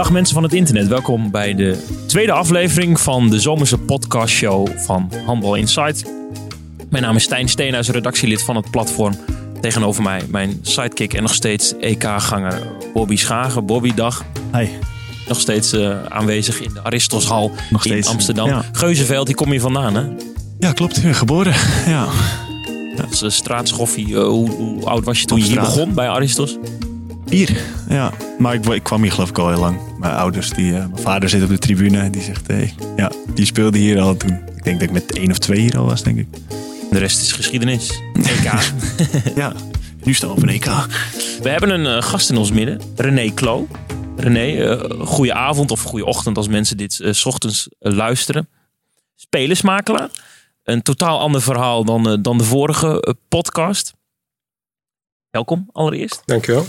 Dag mensen van het internet, welkom bij de tweede aflevering van de zomerse podcastshow van Handbal Insight. Mijn naam is Stijn Steenhuis, redactielid van het platform. Tegenover mij mijn sidekick en nog steeds EK-ganger Bobby Schagen. Bobby, dag. Hi. Nog steeds uh, aanwezig in de Aristoshal Nog in steeds, Amsterdam. ja. Geuzenveld, die kom je vandaan hè? Ja, klopt. Ja, geboren. Ja. Dat is een straatschoffie. Eh, hoe, hoe oud was je toen je hier begon bij Aristos? Bier. Ja. Maar ik, ik kwam hier geloof ik al heel lang. Mijn ouders, die, eh, mijn vader zit op de tribune. Die zegt, hey, ja, die speelde hier al toen. Ik denk dat ik met één of twee hier al was, denk ik. De rest is geschiedenis. EK. Ja. Nu staan we op een EK. We hebben een eh, gast in ons midden, René Klo. René, eh goede avond of goede ochtend als mensen dit s ochtends luisteren. Spelersmakelaar. Een totaal ander verhaal dan, dan de vorige podcast. Welkom allereerst. Dankjewel.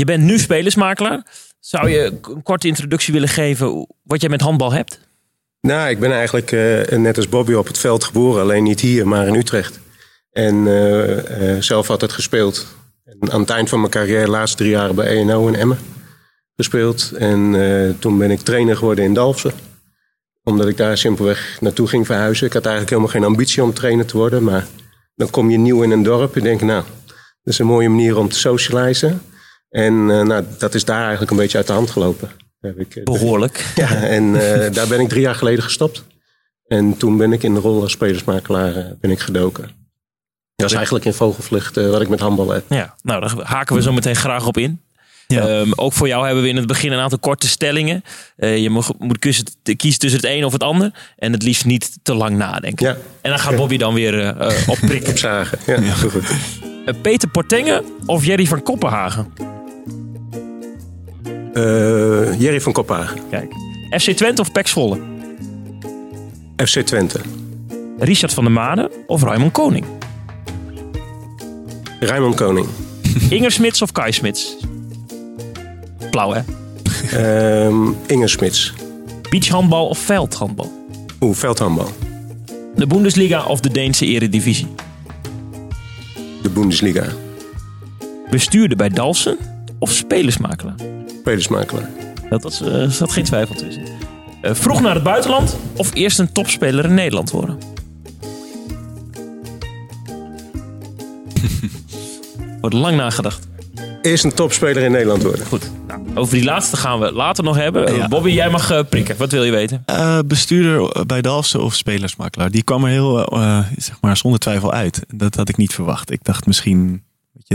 Je bent nu spelersmakelaar. Zou je een korte introductie willen geven wat jij met handbal hebt? Nou, ik ben eigenlijk eh, net als Bobby op het veld geboren. Alleen niet hier, maar in Utrecht. En eh, eh, zelf altijd gespeeld. En aan het eind van mijn carrière, de laatste drie jaar bij ENO in Emmen gespeeld. En toen ben ik trainer geworden in Dalfsen. Omdat ik daar simpelweg naartoe ging verhuizen. Ik had eigenlijk helemaal geen ambitie om trainer te worden. Maar dan kom je nieuw in een dorp en denk, nou, dat is een mooie manier om te socializen. En eh, nou, dat is daar eigenlijk een beetje uit de hand gelopen. Heb ik, eh, Behoorlijk. ja, en eh, daar ben ik drie jaar geleden gestopt. En toen ben ik in de rol als spelersmakelaar ben ik gedoken. Dat is eigenlijk in vogelvlucht eh, wat ik met handbal heb. Ja, nou, daar haken we zo meteen graag op in. Ja. Ehm, ook voor jou hebben we in het begin een aantal korte stellingen. Eh, je moet, moet kiezen, kiezen tussen het een of het ander. En het liefst niet te lang nadenken. Ja, En dan gaat Bobby dan weer eh eh, opprikken. zagen. Ja, goed. Peter Portengen of Jerry van Koppenhagen? Eh, Jerry van Koppaar, Kijk. FC Twente of Pek Zwolle? FC Twente. Richard van der Made of Raymond Koning? Rijmond Koning. Inger Smits of Kai Smits? Blauw hè? Ehm Inge Smits. Beachhandbal of veldhandbal? Oeh, veldhandbal. De Bundesliga of de Deense eredivisie? De Bundesliga. Bestuurder bij Dalsen of spelersmakelaar? Spelersmakelaar. Dat was, er zat geen twijfel tussen. Eh, vroeg naar het buitenland of eerst een topspeler in Nederland worden? Wordt lang nagedacht. Eerst een topspeler in Nederland worden. Goed, nou, over die laatste gaan we later nog hebben. Ja. Bobby, jij mag eh, prikken. Wat wil je weten? Eh, bestuurder bij Dalfsen of spelersmakelaar. Die kwam er heel, eh, zeg maar, zonder twijfel uit. Dat had ik niet verwacht. Ik dacht misschien,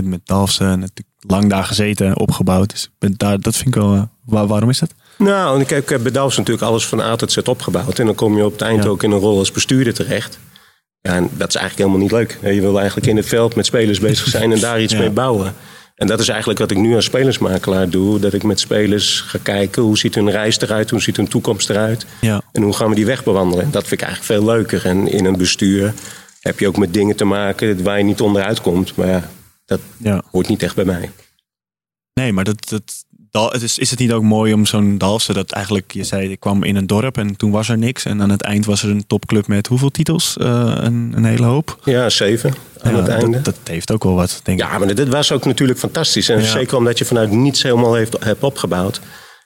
met Dalfsen natuurlijk lang daar gezeten, opgebouwd. Dus daar, dat vind ik wel, eh, wa- waarom is dat? Nou, ik heb, ik heb bij Dalfsen natuurlijk alles van A tot Z opgebouwd. En dan kom je op het eind Ja. ook in een rol als bestuurder terecht. Ja, en dat is eigenlijk helemaal niet leuk. Je wil eigenlijk in het veld met spelers bezig zijn en daar iets Ja. mee bouwen. En dat is eigenlijk wat ik nu als spelersmakelaar doe. Dat ik met spelers ga kijken hoe ziet hun reis eruit, hoe ziet hun toekomst eruit. Ja. En hoe gaan we die weg bewandelen. En dat vind ik eigenlijk veel leuker. En in een bestuur heb je ook met dingen te maken waar je niet onderuit komt. Maar ja, dat Ja. hoort niet echt bij mij. Nee, maar dat, dat, is, is het niet ook mooi om zo'n Dalfsen dat eigenlijk, je zei, ik kwam in een dorp en toen was er niks. En aan het eind was er een topclub met hoeveel titels? Eh, een, een hele hoop. Ja, zeven aan Ja, het einde. dat, dat heeft ook wel wat, denk ik. Ja, maar dit was ook natuurlijk fantastisch. En Ja. zeker omdat je vanuit niets helemaal heeft, hebt opgebouwd.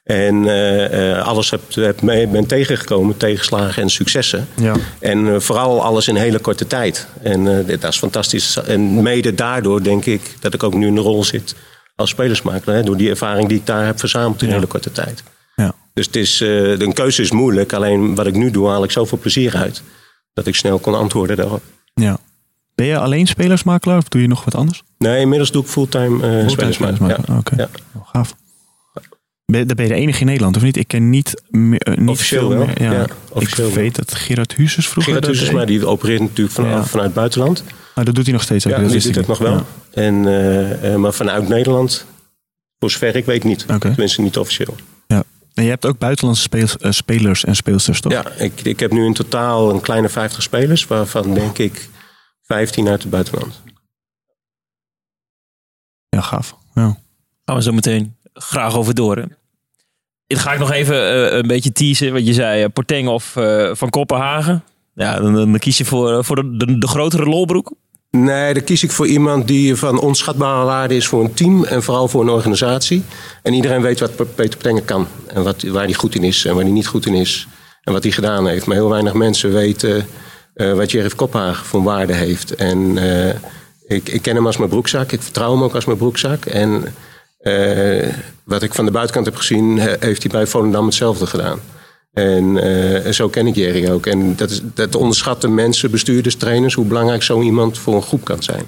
En eh, eh, alles hebt mee, bent tegengekomen, tegenslagen en successen. Ja. En eh, vooral alles in hele korte tijd. En dat is fantastisch. En mede daardoor denk ik dat ik ook nu in de rol zit als spelersmakelaar. Hè, door die ervaring die ik daar heb verzameld in Ja. hele korte tijd. Ja. Dus het is, een keuze is moeilijk. Alleen wat ik nu doe, haal ik zoveel plezier uit. Dat ik snel kon antwoorden daarop. ja. Ben je alleen spelersmakelaar of doe je nog wat anders? Nee, inmiddels doe ik fulltime Fulltime spelersmakelaar. Ja. Oké, Ja. Gaaf. Ben, ben je de enige in Nederland, of niet? Ik ken niet, meer, eh, niet Officieel veel wel, meer. Ja. ja, ik wel. weet dat Gerard Huuzes vroeger Gerard deed. maar die opereert natuurlijk vanaf, Ja. vanuit het buitenland. Maar dat doet hij nog steeds. ook, Ja, dat die doet ik het nog wel. En, eh, eh, maar vanuit Nederland, voor zover ik weet niet. Oké. Tenminste niet officieel. Ja. En je hebt ook buitenlandse eh, spelers en speelsters, toch? Ja, ik, ik heb nu in totaal een kleine 50 spelers, waarvan denk ik 15 uit het buitenland. Ja, gaaf. Ja. Gaan we zo meteen graag over door. Ga ik nog even eh, een beetje teasen. Want je zei eh, Porteng of eh, Van Kopenhagen. Ja, dan, dan kies je voor, voor de, de, grotere lolbroek. Nee, dan kies ik voor iemand die van onschatbare waarde is voor een team en vooral voor een organisatie. En iedereen weet wat Peter Ptengen kan en wat, waar hij goed in is en waar hij niet goed in is en wat hij gedaan heeft. Maar heel weinig mensen weten wat Jerry Kophaag voor waarde heeft. En ik, ik, ken hem als mijn broekzak, ik vertrouw hem ook als mijn broekzak. En uh, wat ik van de buitenkant heb gezien, heeft hij bij Volendam hetzelfde gedaan. En uh, zo ken ik Jerry ook. En dat, is, dat onderschatten mensen, bestuurders, trainers, hoe belangrijk zo iemand voor een groep kan zijn.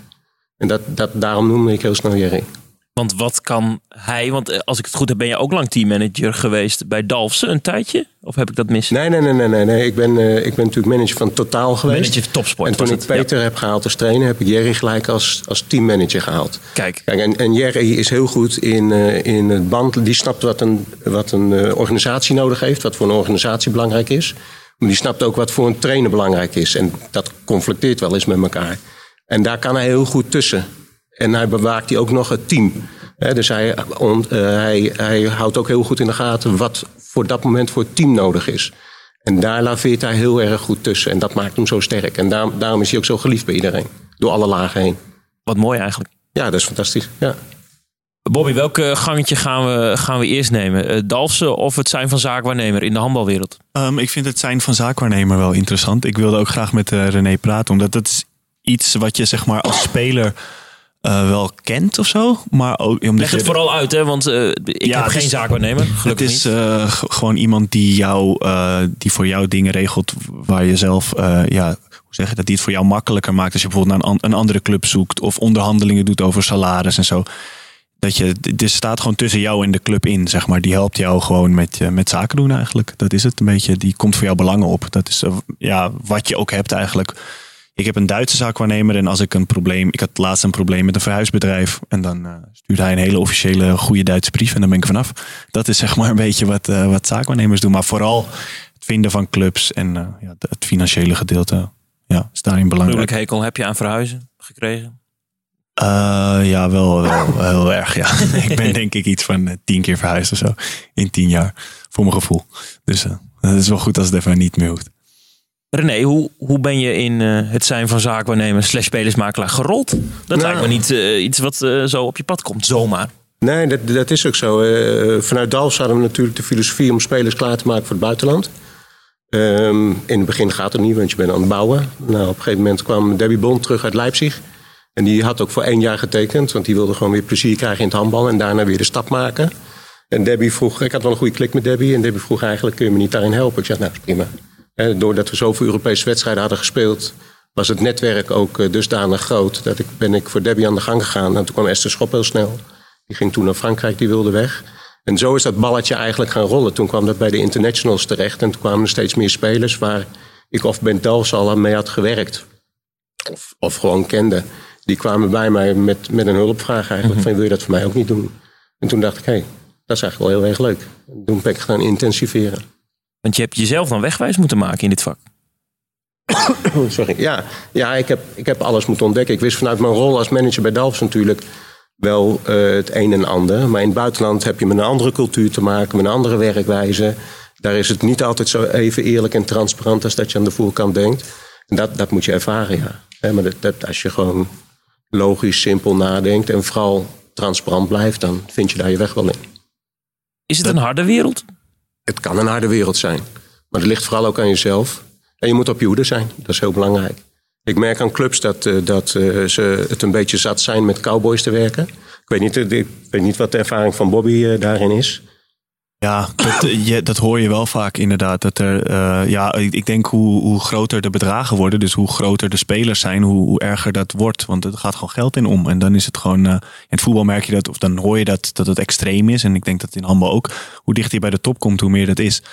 En dat, dat, daarom noemde ik heel snel Jerry. Want wat kan hij? Want eh, als ik het goed heb, ben je ook lang teammanager geweest bij Dalfsen een tijdje? Of heb ik dat mis? Nee, nee, nee, nee. nee, nee. Ik, ben, uh, ik ben natuurlijk manager van Totaal geweest. Manager topsport. En toen ik Peter ja. heb gehaald als trainer, heb ik Jerry gelijk als, als teammanager gehaald. Kijk. Kijk en, en Jerry is heel goed in, uh, in het band. Die snapt wat een, wat een uh, organisatie nodig heeft, wat voor een organisatie belangrijk is. Maar die snapt ook wat voor een trainer belangrijk is. En dat conflicteert wel eens met elkaar. En daar kan hij heel goed tussen. En hij bewaakt hij ook nog het team. He, dus hij, on, uh, hij, hij houdt ook heel goed in de gaten wat voor dat moment voor het team nodig is. En daar laveert hij heel erg goed tussen. En dat maakt hem zo sterk. En daar, daarom is hij ook zo geliefd bij iedereen. Door alle lagen heen. Wat mooi eigenlijk. Ja, dat is fantastisch. Ja. Bobby, welk gangetje gaan we, gaan we eerst nemen? Uh, Dalfsen of het zijn van zaakwaarnemer in de handbalwereld? Um, ik vind het zijn van zaakwaarnemer wel interessant. Ik wilde ook graag met uh, René praten. Omdat dat is iets wat je zeg maar als speler uh, wel kent of zo. Maar ook, omdat Leg het je, vooral uit, hè? want uh, ik ja, heb geen zaakwaarnemer. Het is uh, gewoon iemand die, jou, die voor jou dingen regelt waar je zelf, ja, hoe zeg je dat, die het voor jou makkelijker maakt als je bijvoorbeeld naar een, een andere club zoekt of onderhandelingen doet over salaris en zo. Dat je, dus staat gewoon tussen jou en de club in, zeg maar. Die helpt jou gewoon met, met zaken doen eigenlijk. Dat is het een beetje. Die komt voor jou belangen op. Dat is ja, wat je ook hebt eigenlijk ik heb een Duitse zaakwaarnemer en als ik een probleem... Ik had laatst een probleem met een verhuisbedrijf. En dan uh, stuurde hij een hele officiële goede Duitse brief en dan ben ik vanaf. Dat is zeg maar een beetje wat, uh, wat zaakwaarnemers doen. Maar vooral het vinden van clubs en uh, ja, het financiële gedeelte ja, is daarin belangrijk. Welke hekel heb je aan verhuizen gekregen? ja, wel, wel heel erg. Ja. ik ben denk ik iets van tien keer verhuisd of zo. In tien jaar. Voor mijn gevoel. Dus het is wel goed als het even niet meer hoeft. René, hoe, hoe ben je in uh, het zijn van zaakwaarnemer slash spelersmakelaar gerold? Dat nou, lijkt me niet uh, iets wat uh, zo op je pad komt, zomaar. Nee, dat, dat is ook zo. vanuit Dalfs hadden we natuurlijk de filosofie om spelers klaar te maken voor het buitenland. Um, in het begin gaat het niet, want je bent aan het bouwen. Nou, op een gegeven moment kwam Debbie Bond terug uit Leipzig. En die had ook voor één jaar getekend, want die wilde gewoon weer plezier krijgen in het handbal en daarna weer de stap maken. En Debbie vroeg, ik had wel een goede klik met Debbie, en Debbie vroeg eigenlijk, kun je me niet daarin helpen? Ik zei, nou, prima. En doordat we zoveel Europese wedstrijden hadden gespeeld, was het netwerk ook uh, dusdanig groot. Dat ik ben ik voor Debbie aan de gang gegaan. En toen kwam Esther Schop heel snel. Die ging toen naar Frankrijk, die wilde weg. En zo is dat balletje eigenlijk gaan rollen. Toen kwam dat bij de internationals terecht. En toen kwamen er steeds meer spelers waar ik of Ben Delfs al mee had gewerkt. Of, of gewoon kende. Die kwamen bij mij met, met een hulpvraag eigenlijk. Mm -hmm. Van wil je dat voor mij ook niet doen? En toen dacht ik, hé, hey, dat is eigenlijk wel heel erg leuk. En toen ben ik gaan intensiveren. Want je hebt jezelf dan wegwijs moeten maken in dit vak. Sorry. Ja, ja ik, heb, ik heb alles moeten ontdekken. Ik wist vanuit mijn rol als manager bij Delfts natuurlijk wel uh, het een en ander. Maar in het buitenland heb je met een andere cultuur te maken, met een andere werkwijze. Daar is het niet altijd zo even eerlijk en transparant als dat je aan de voorkant denkt. En dat, dat moet je ervaren, ja. He, maar dat, dat, als je gewoon logisch, simpel nadenkt en vooral transparant blijft, dan vind je daar je weg wel in. Is het een harde wereld? Het kan een harde wereld zijn. Maar het ligt vooral ook aan jezelf. En je moet op je hoede zijn. Dat is heel belangrijk. Ik merk aan clubs dat, uh, dat uh, ze het een beetje zat zijn met cowboys te werken. Ik weet niet, ik weet niet wat de ervaring van Bobby daarin is. Ja, dat, je, dat hoor je wel vaak inderdaad. Dat er, uh, ja, ik denk hoe, hoe groter de bedragen worden, dus hoe groter de spelers zijn, hoe, erger dat wordt. Want er gaat gewoon geld in om. En dan is het gewoon. Uh, in het voetbal merk je dat, of dan hoor je dat, dat het extreem is. En ik denk dat in handbal ook. Hoe dichter je bij de top komt, hoe meer dat is.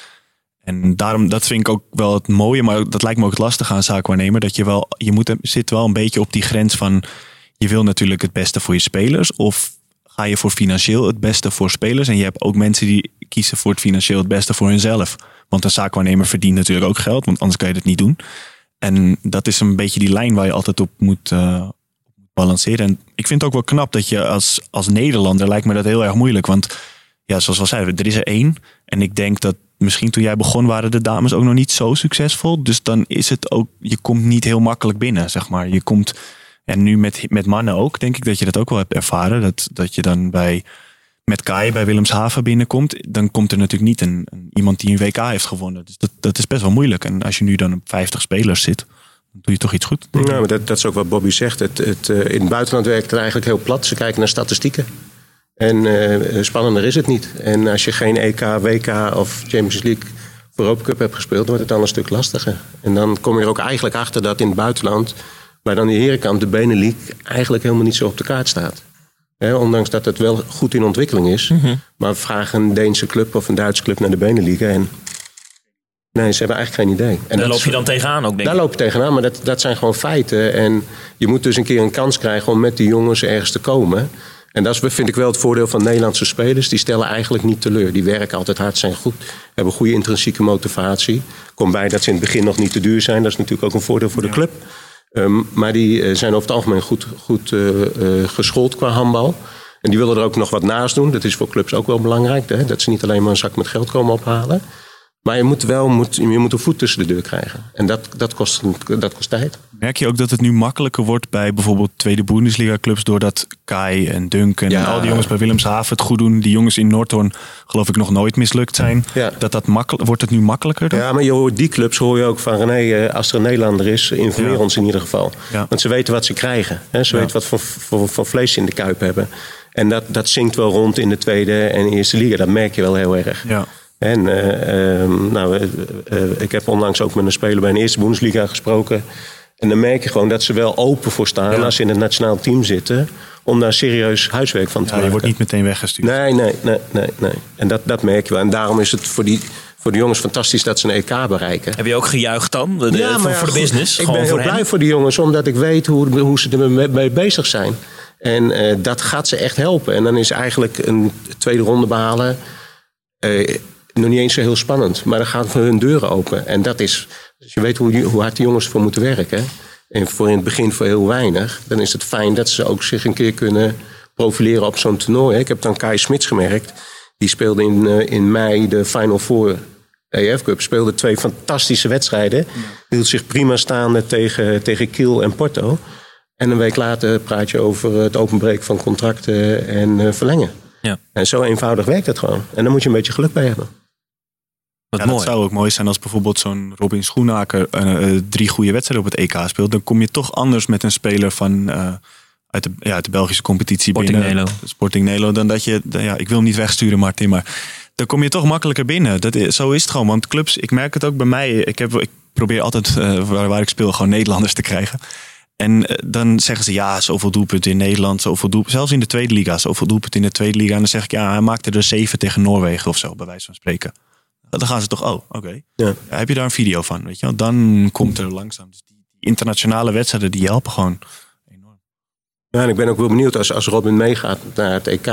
En daarom, dat vind ik ook wel het mooie, maar dat lijkt me ook het lastige aan zaakwaarnemer. Dat je wel, je moet, zit wel een beetje op die grens van. Je wil natuurlijk het beste voor je spelers. Of ga je voor financieel het beste voor spelers. En je hebt ook mensen die kiezen voor het financieel het beste voor hunzelf. Want een zaakwaarnemer verdient natuurlijk ook geld, want anders kan je dat niet doen. En dat is een beetje die lijn waar je altijd op moet balanceren. En ik vind het ook wel knap dat je als, als Nederlander, lijkt me dat heel erg moeilijk. Want ja, zoals we zeiden, er is er één. En ik denk dat misschien toen jij begon waren de dames ook nog niet zo succesvol. Dus dan is het ook, je komt niet heel makkelijk binnen, zeg maar. Je komt En nu met, met mannen ook, denk ik dat je dat ook wel hebt ervaren. Dat, dat je dan bij, met Kai bij Willemshaven binnenkomt. Dan komt er natuurlijk niet een, een iemand die een WK heeft gewonnen. Dus dat, dat is best wel moeilijk. En als je nu dan op 50 spelers zit, dan doe je toch iets goed. Ja, maar dat, dat is ook wat Bobby zegt. Het, het, eh, in het buitenland werkt het eigenlijk heel plat. Ze kijken naar statistieken. En eh, spannender is het niet. En als je geen EK, WK of Champions League voor Europa Cup hebt gespeeld, wordt het dan een stuk lastiger. En dan kom je er ook eigenlijk achter dat in het buitenland, waar dan de herenkant, de Benelux, eigenlijk helemaal niet zo op de kaart staat. Ondanks dat het wel goed in ontwikkeling is. Maar vraag een Deense club of een Duitse club naar de Benelux. En nee, ze hebben eigenlijk geen idee. En Daar loop je dan tegenaan ook, denk daar ik. loop je tegenaan, maar dat, dat zijn gewoon feiten. En je moet dus een keer een kans krijgen om met die jongens ergens te komen. En dat is, vind ik wel het voordeel van Nederlandse spelers. Die stellen eigenlijk niet teleur. Die werken altijd hard, zijn goed, hebben goede intrinsieke motivatie. Komt bij dat ze in het begin nog niet te duur zijn. Dat is natuurlijk ook een voordeel voor de club. Ehm, maar die eh, zijn over het algemeen goed, goed eh, eh, geschoold qua handbal. En die willen er ook nog wat naast doen. Dat is voor clubs ook wel belangrijk. Hè? Dat ze niet alleen maar een zak met geld komen ophalen. Maar je moet wel moet, je moet een voet tussen de deur krijgen. En dat, dat, kost, dat kost tijd. Merk je ook dat het nu makkelijker wordt bij bijvoorbeeld tweede Bundesliga clubs doordat Kai en Duncan Ja. en al die jongens bij Willemshaven het goed doen. Die jongens in Noordhoorn geloof ik nog nooit mislukt zijn. Ja. Dat dat wordt het nu makkelijker dan? Ja, maar je hoort die clubs hoor je ook van René, eh, als er een Nederlander is, informeer Ja. ons in ieder geval. Want ze weten wat ze krijgen. Hè? Ze weten wat voor, voor, voor vlees ze in de kuip hebben. En dat, dat zinkt wel rond in de tweede en eerste liga. Dat merk je wel heel erg. Ja. En eh, ehm, nou, eh, ik heb onlangs ook met een speler bij een eerste Bundesliga gesproken. En dan merk je gewoon dat ze wel open voor staan Ja. als ze in het nationaal team zitten. Om daar serieus huiswerk van te Ja, maken. je wordt niet meteen weggestuurd. Nee, nee, nee, nee, nee. En dat, dat merk je wel. En daarom is het voor, die, voor de jongens fantastisch dat ze een EK bereiken. Heb je ook gejuicht dan? De- de- Ja, voor, ja, voor de business? Ik ben heel hen? blij voor die jongens, omdat ik weet hoe, hoe ze er mee, mee bezig zijn. En eh, dat gaat ze echt helpen. En dan is eigenlijk een tweede ronde behalen eh, nog niet eens zo heel spannend. Maar dan gaan voor hun deuren open. En dat is, als je weet hoe, hoe hard die jongens ervoor moeten werken. En voor in het begin voor heel weinig. Dan is het fijn dat ze ook zich een keer kunnen profileren op zo'n toernooi. Ik heb dan Kai Smits gemerkt. Die speelde in, eh, in mei de Final Four EF Cup. Speelde twee fantastische wedstrijden. Hield zich prima staande tegen, tegen Kiel en Porto. En een week later praat je over het openbreken van contracten en eh, verlengen. Ja. En zo eenvoudig werkt het gewoon. En daar moet je een beetje geluk bij hebben. Wat Ja, mooi. dat zou ook mooi zijn als bijvoorbeeld zo'n Robin Schoenaker eh, eh, drie goede wedstrijden op het EK speelt. Dan kom je toch anders met een speler van, eh, uit, de, ja, uit de Belgische competitie Sporting binnen. Nelo. Sporting Nelo. Dan dat je, dan- ja, ik wil hem niet wegsturen Martin, maar dan kom je toch makkelijker binnen. Dat is, zo is het gewoon. Want clubs, ik merk het ook bij mij. Ik, heb, ik probeer altijd waar, waar ik speel gewoon Nederlanders te krijgen. En dan zeggen ze ja, zoveel doelpunten in Nederland, zoveel doelpunten. Zelfs in de tweede liga, zoveel doelpunten in de tweede liga. En dan zeg ik ja, hij maakte er zeven tegen Noorwegen of zo, bij wijze van spreken. Dan gaan ze toch, oh, oké. Ja. Ja, heb je daar een video van? Weet je wel? Dan komt er langzaam. Dus die, die internationale wedstrijden die helpen gewoon enorm. Ja, en ik ben ook wel benieuwd als, als Robin meegaat naar het EK...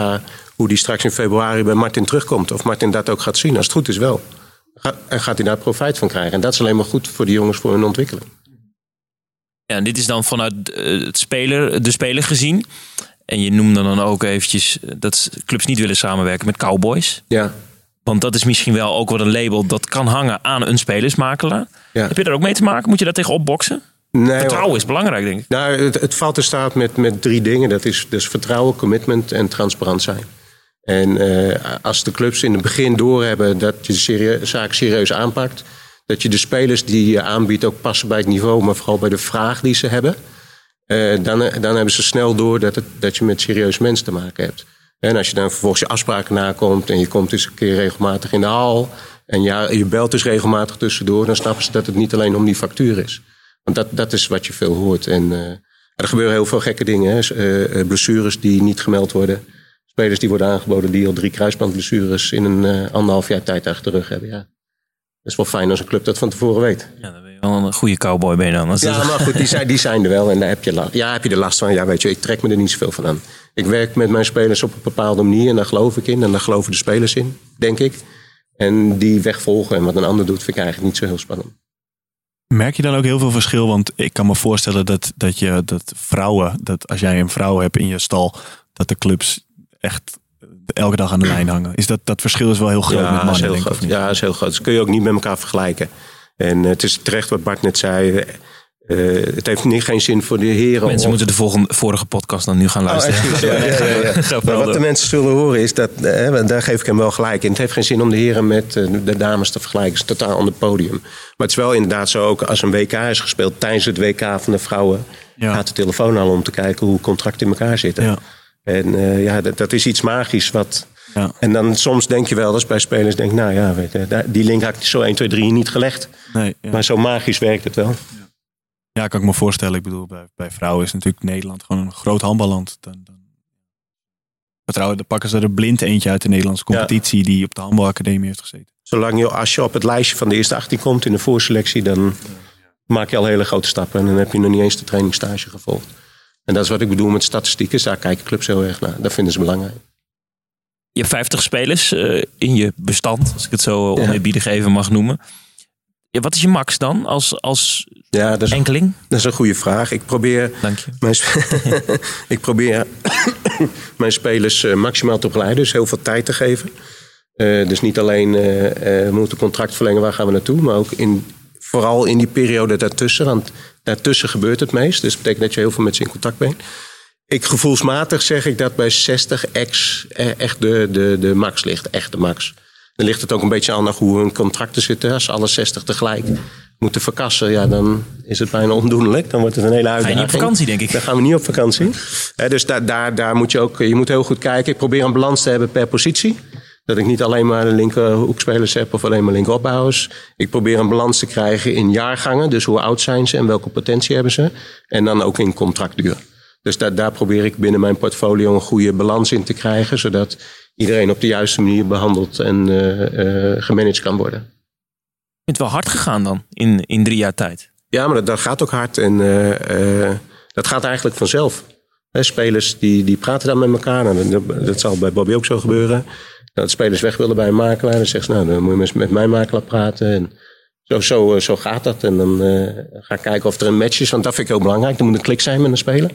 hoe die straks in februari bij Martin terugkomt. Of Martin dat ook gaat zien. Als het goed is wel. Ga- En gaat hij daar profijt van krijgen. En dat is alleen maar goed voor die jongens voor hun ontwikkeling. Ja, en dit is dan vanuit eh, het speler, de speler gezien. En je noemde dan ook eventjes eh, dat clubs niet willen samenwerken met cowboys. Ja, Want dat is misschien wel ook wel een label dat kan hangen aan een spelersmakelaar. ja. Heb je daar ook mee te maken? Moet je daar tegen opboksen? Nee, Vertrouwen is belangrijk, denk ik. Nou, het, het valt in staat met, met drie dingen. Dat is dus vertrouwen, commitment en transparant zijn. En eh, als de clubs in het begin doorhebben dat je de serie- zaak serieus aanpakt... dat je de spelers die je aanbiedt ook passen bij het niveau... maar vooral bij de vraag die ze hebben... eh, dan, dan hebben ze snel door dat, het, dat je met serieus mensen te maken hebt. En als je dan vervolgens je afspraken nakomt... en je komt eens een keer regelmatig in de hal... en ja, je belt dus regelmatig tussendoor... dan snappen ze dat het niet alleen om die factuur is. Want dat, dat is wat je veel hoort. En eh, er gebeuren heel veel gekke dingen. Eh, eh, blessures die niet gemeld worden. Spelers die worden aangeboden die al drie kruisbandblessures in een anderhalf jaar tijd achter rug hebben. Ja. Dat is wel fijn als een club dat van tevoren weet. Ja, een goede cowboy ben je dan. Als Ja, dat- maar goed, die zijn, die zijn er wel en daar heb je, last, ja, heb je er last van. Ja, weet je, ik trek me er niet zoveel van aan. Ik werk met mijn spelers op een bepaalde manier en daar geloof ik in. En daar geloven de spelers in, denk ik. En die weg volgen en wat een ander doet, vind ik eigenlijk niet zo heel spannend. Merk je dan ook heel veel verschil? Want ik kan me voorstellen dat, dat, je, dat vrouwen, dat als jij een vrouw hebt in je stal, dat de clubs echt elke dag aan de lijn hangen. Is dat, dat verschil is wel heel groot met Ja, is mannen, heel denk ik. groot. of niet? Ja, is heel groot. Dat kun je ook niet met elkaar vergelijken. En eh, het is terecht wat Bart net zei. Uh, het heeft niet, geen zin voor de heren. Mensen moeten de volgende, vorige podcast dan nu gaan luisteren. Oh, ja, ja, ja, maar wat de mensen zullen horen is dat, uh, daar geef ik hem wel gelijk in. Het heeft geen zin om de heren met de dames te vergelijken. Het is totaal ander podium. Maar het is wel inderdaad zo ook als een WK is gespeeld tijdens het WK van de vrouwen. Gaat de telefoon al om te kijken hoe contracten in elkaar zitten. En ja, dat, dat, is iets magisch wat. En dan soms denk je wel eens bij spelers, denk nou ja, weet je, die link had ik zo 1, 2, 3 niet gelegd. Nee, maar zo magisch werkt het wel. Ja, kan ik me voorstellen. Ik bedoel, bij, bij vrouwen is natuurlijk Nederland gewoon een groot handballand. Dan, dan, vertrouwen, dan pakken ze er blind eentje uit de Nederlandse competitie die op de handbalacademie heeft gezeten. Zolang je, als je op het lijstje van de eerste 18 komt in de voorselectie, dan maak je al hele grote stappen. En dan heb je nog niet eens de trainingsstage gevolgd. En dat is wat ik bedoel met statistieken. Daar kijken clubs heel erg naar. Dat vinden ze belangrijk. Je hebt 50 spelers uh, in je bestand, als ik het zo oneerbiedig even mag noemen. Ja, wat is je max dan als, als ja, dat is, enkeling? Dat is een goede vraag. Ik probeer, Dank je. Mijn, ik probeer mijn spelers uh, maximaal te begeleiden. Dus heel veel tijd te geven. Uh, dus niet alleen uh, we moeten contract verlengen, waar gaan we naartoe. Maar ook in, vooral in die periode daartussen. Want daartussen gebeurt het meest. Dus dat betekent dat je heel veel met ze in contact bent. Ik gevoelsmatig zeg ik dat bij 60 ex echt de, de, de max ligt. Echt de max. Dan ligt het ook een beetje aan hoe hun contracten zitten. Als alle 60 tegelijk moeten verkassen, ja, dan is het bijna ondoenlijk. Dan wordt het een hele uitdaging. Ga je niet op vakantie, denk ik. Dan gaan we niet op vakantie. dus daar, daar, daar moet je ook, je moet heel goed kijken. Ik probeer een balans te hebben per positie. Dat ik niet alleen maar de linkerhoekspelers heb of alleen maar linkeropbouwers. Ik probeer een balans te krijgen in jaargangen. Dus hoe oud zijn ze en welke potentie hebben ze. En dan ook in contractduur. Dus daar, daar probeer ik binnen mijn portfolio een goede balans in te krijgen. Zodat iedereen op de juiste manier behandeld en uh, gemanaged kan worden. Je bent wel hard gegaan dan in, in drie jaar tijd. Ja, maar dat, dat gaat ook hard en uh, dat gaat eigenlijk vanzelf. He, spelers die, die praten dan met elkaar. Nou, dat, dat, zal bij Bobby ook zo gebeuren. Dat spelers weg willen bij een makelaar. Dan zegt ze, nou, dan moet je met mijn makelaar praten. En zo, zo, zo gaat dat. En dan ga ik kijken of er een match is. Want dat vind ik heel belangrijk. Er moet een klik zijn met een speler.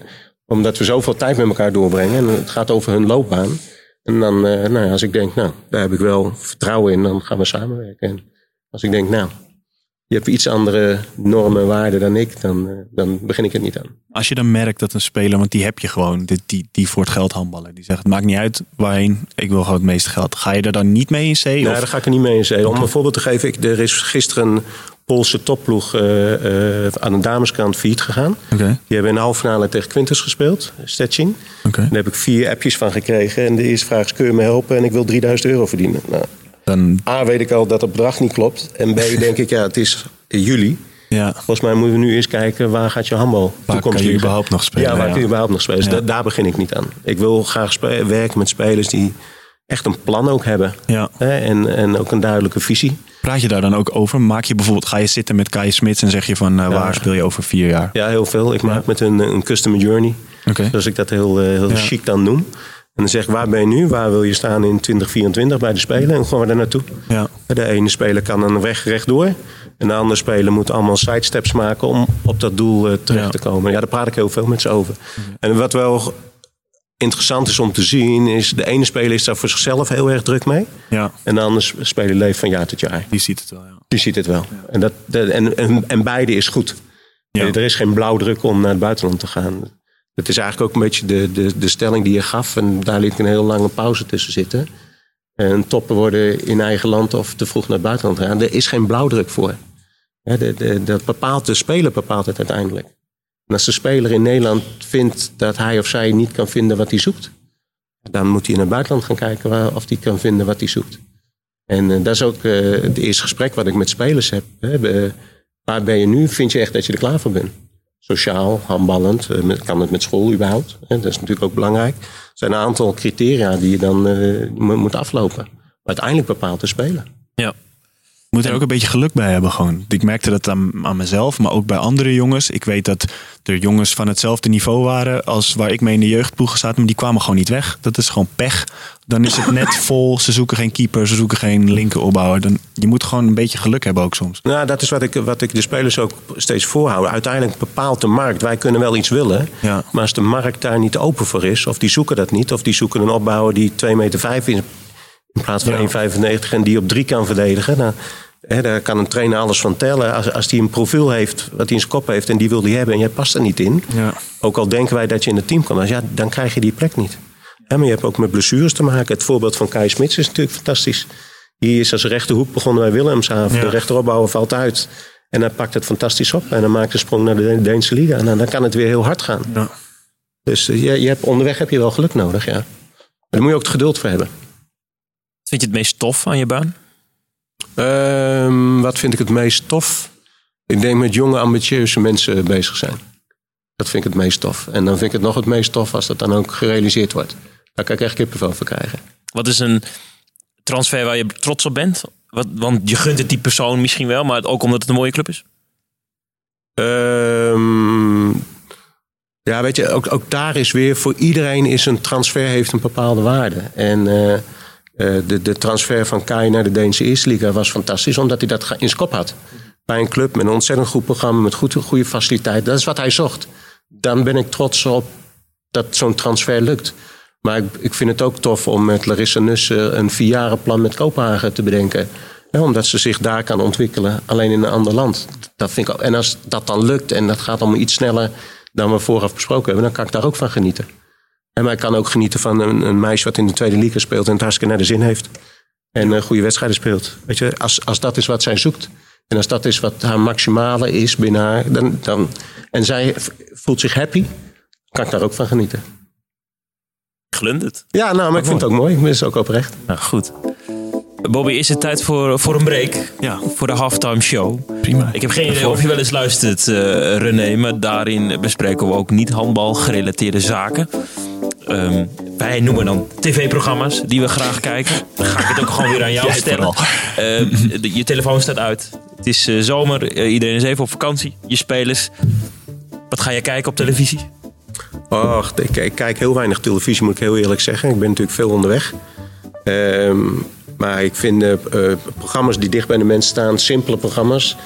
Omdat we zoveel tijd met elkaar doorbrengen. En het gaat over hun loopbaan. En dan, uh, nou, als ik denk, nou, daar heb ik wel vertrouwen in, dan gaan we samenwerken. En als ik denk, nou, je hebt iets andere normen en waarden dan ik, dan, uh, dan begin ik het niet aan. Als je dan merkt dat een speler, want die heb je gewoon, die, die, die voor het geld handballen. Die zegt, het maakt niet uit waarheen, ik wil gewoon het meeste geld. Ga je er dan niet mee in C? Nee, daar ga ik er niet mee in C. Om een voorbeeld te geven, ik, er is gisteren Poolse topploeg uh, uh, aan de dameskant failliet gegaan. Okay. Die hebben in de halve finale tegen Quintus gespeeld, Stetching. Okay. Daar heb ik vier appjes van gekregen. En de eerste vraag is, kun je me helpen? En ik wil 3000 euro verdienen. Nou, Dan... A, weet ik al dat het bedrag niet klopt. En B, denk ik, ja, het is juli. Ja. Volgens mij moeten we nu eens kijken, waar gaat je handbal waar kan je überhaupt nog spelen? Ja, waar ja. kun je überhaupt nog spelen? Dus daar begin ik niet aan. Ik wil graag werken met spelers die echt een plan ook hebben. Ja. Hè? En, en ook een duidelijke visie. Praat je daar dan ook over? Maak je bijvoorbeeld, ga je zitten met Kai Smits en zeg je van uh, ja. waar speel je over vier jaar? Ja, heel veel. Ik maak met een, een customer journey. Okay. Zoals ik dat heel, uh, heel chic dan noem. En dan zeg ik, waar ben je nu? Waar wil je staan in 2024 bij de Spelen? En gaan we daar naartoe. Ja. De ene speler kan een weg rechtdoor. En de andere speler moet allemaal sidesteps maken om op dat doel uh, terecht te komen. Ja, daar praat ik heel veel met ze over. En wat wel interessant is om te zien, is de ene speler is daar voor zichzelf heel erg druk mee. Ja. En de andere speler leeft van jaar tot jaar. Die ziet het wel, ja. Die ziet het wel. Ja. En, dat, en, en, en beide is goed. Ja. Er is geen blauwdruk om naar het buitenland te gaan. Dat is eigenlijk ook een beetje de, de, de stelling die je gaf. En daar liet een heel lange pauze tussen zitten. En toppen worden in eigen land of te vroeg naar het buitenland gaan. Er is geen blauwdruk voor. de, de, dat bepaalt de speler bepaalt het uiteindelijk. En als de speler in Nederland vindt dat hij of zij niet kan vinden wat hij zoekt, dan moet hij in het buitenland gaan kijken waar, of hij kan vinden wat hij zoekt. En uh, dat is ook uh, het eerste gesprek wat ik met spelers heb. Hè. Waar ben je nu? Vind je echt dat je er klaar voor bent? Sociaal, handballend, kan het met school überhaupt? Hè? Dat is natuurlijk ook belangrijk. Er zijn een aantal criteria die je dan moet aflopen. Maar uiteindelijk bepaalt de speler. Ja moet er ook een beetje geluk bij hebben gewoon. Ik merkte dat aan, aan mezelf, maar ook bij andere jongens. Ik weet dat er jongens van hetzelfde niveau waren als waar ik mee in de jeugdploeg zat, maar die kwamen gewoon niet weg. Dat is gewoon pech. Dan is het net vol. Ze zoeken geen keeper, ze zoeken geen linkeropbouwer. Dan, je moet gewoon een beetje geluk hebben ook soms. Nou, dat is wat ik, wat ik de spelers ook steeds voorhoud. Uiteindelijk bepaalt de markt. Wij kunnen wel iets willen, ja. maar als de markt daar niet open voor is, of die zoeken dat niet, of die zoeken een opbouwer die 2,5 meter is in plaats van ja. 1,95 en die op 3 kan verdedigen. Nou, Hè, daar kan een trainer alles van tellen. Als, als hij een profiel heeft, wat hij in zijn kop heeft en die wil hij hebben en jij past er niet in. Ja. Ook al denken wij dat je in het team kan, ja, dan krijg je die plek niet. Ja, maar je hebt ook met blessures te maken. Het voorbeeld van Kai Smits is natuurlijk fantastisch. Die is als rechterhoek begonnen bij Willemshaven. Ja. De rechteropbouwer valt uit. En hij pakt het fantastisch op. En dan maakt de sprong naar de Deense Liga. En dan, dan kan het weer heel hard gaan. Ja. Dus eh, je, je hebt, onderweg heb je wel geluk nodig, ja. Maar daar moet je ook het geduld voor hebben. Vind je het meest tof aan je baan? Ehm, wat vind ik het meest tof? Ik denk met jonge, ambitieuze mensen bezig zijn. Dat vind ik het meest tof. En dan vind ik het nog het meest tof als dat dan ook gerealiseerd wordt. Daar kan ik echt kippenvel voor krijgen. Wat is een transfer waar je trots op bent? Wat, want je gunt het die persoon misschien wel, maar ook omdat het een mooie club is. Ehm, ja, weet je, ook, ook daar is weer voor iedereen is een transfer heeft een bepaalde waarde. En eh, de, de transfer van Kai naar de Deense Eerste Liga was fantastisch, omdat hij dat in zijn kop had. Bij een club met een ontzettend goed programma, met goed, goede faciliteit. Dat is wat hij zocht. Dan ben ik trots op dat zo'n transfer lukt. Maar ik, ik vind het ook tof om met Larissa Nussen een vierjarenplan met Kopenhagen te bedenken. Ja, omdat ze zich daar kan ontwikkelen, alleen in een ander land. Dat vind ik ook, en als dat dan lukt en dat gaat allemaal iets sneller dan we vooraf besproken hebben, dan kan ik daar ook van genieten. En maar ik kan ook genieten van een, een meisje wat in de tweede liga speelt en het hartstikke naar de zin heeft. En een goede wedstrijden speelt. Weet je, als, als dat is wat zij zoekt. En als dat is wat haar maximale is binnen haar. Dan, dan, en zij voelt zich happy, kan ik daar ook van genieten. Glundert. Ja, nou, maar ik vind het ook mooi. Dat is ook oprecht. Nou, goed. Bobby, is het tijd voor, voor een break? Ja. Voor de halftime show. Prima. Ik heb geen idee of je wel eens luistert, eh, René, maar daarin bespreken we ook niet handbal gerelateerde zaken. Ehm, wij noemen dan tv-programma's die we graag kijken. Dan ga ik het ook gewoon weer aan jou Jij stellen. Ehm, de- je telefoon staat uit. Het is eh, zomer, eh, iedereen is even op vakantie. Je spelers. Wat ga je kijken op televisie? Och, ik, ik kijk heel weinig televisie, moet ik heel eerlijk zeggen. Ik ben natuurlijk veel onderweg. Ehm, maar ik vind eh, eh, programma's die dicht bij de mensen staan, simpele programma's,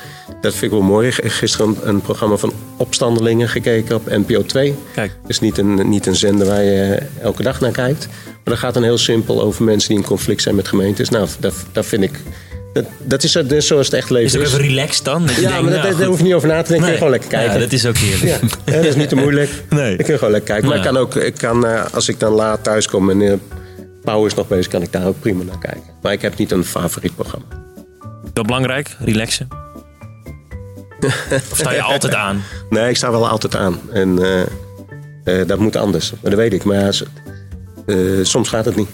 dat vind ik wel mooi. Gisteren een, programma van opstandelingen gekeken op NPO 2. Kijk. Het is niet een, niet een zender waar je elke dag naar kijkt. Maar dat gaat dan heel simpel over mensen die in conflict zijn met gemeentes. Nou, dat, dat vind ik. Dat, dat, is, is zoals het echt Is leven het is. ook even relaxed dan? Ja, denkt, maar nou, daar hoef je niet over na te denken. Nee. Kun je gewoon lekker kijken. Ja, dat is ook heerlijk. Ja, dat is niet te moeilijk. Nee. Ik kan gewoon lekker kijken. Maar Ja. ik kan ook, ik kan, eh, als ik dan laat thuis kom en Pauw is nog bezig, kan ik daar ook prima naar kijken. Maar ik heb niet een favoriet programma. Wel belangrijk, relaxen. Of sta je altijd aan? Nee, ik sta wel altijd aan. En eh, eh, dat moet anders. Maar dat weet ik. Maar eh, soms gaat het niet.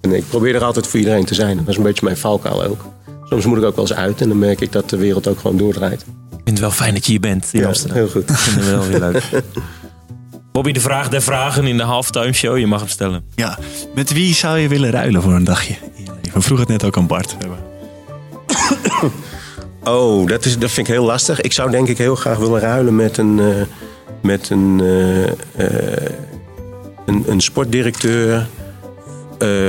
En ik probeer er altijd voor iedereen te zijn. Dat is een beetje mijn valkuil ook. Soms moet ik ook wel eens uit en dan merk ik dat de wereld ook gewoon doordraait. Ik vind het wel fijn dat je hier bent in Ja, Amsterdam. heel goed. Ik vind het wel weer leuk. Bobby, de vraag der vragen in de halftime show. Je mag hem stellen. Ja, met wie zou je willen ruilen voor een dagje? We vroegen het net ook aan Bart. Oh, dat, is, dat vind ik heel lastig. Ik zou denk ik heel graag willen ruilen met een, eh, met een, eh, eh, een, een sportdirecteur,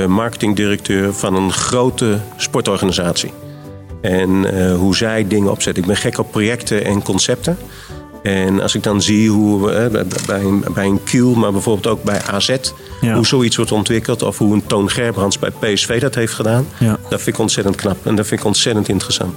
marketingdirecteur van een grote sportorganisatie. En hoe zij dingen opzetten. Ik ben gek op projecten en concepten. En als ik dan zie hoe we, bij- een, bij een Kiel, maar bijvoorbeeld ook bij AZ, Ja. hoe zoiets wordt ontwikkeld. Of hoe een Toon Gerbrands bij PSV dat heeft gedaan. Ja. Dat vind ik ontzettend knap en dat vind ik ontzettend interessant.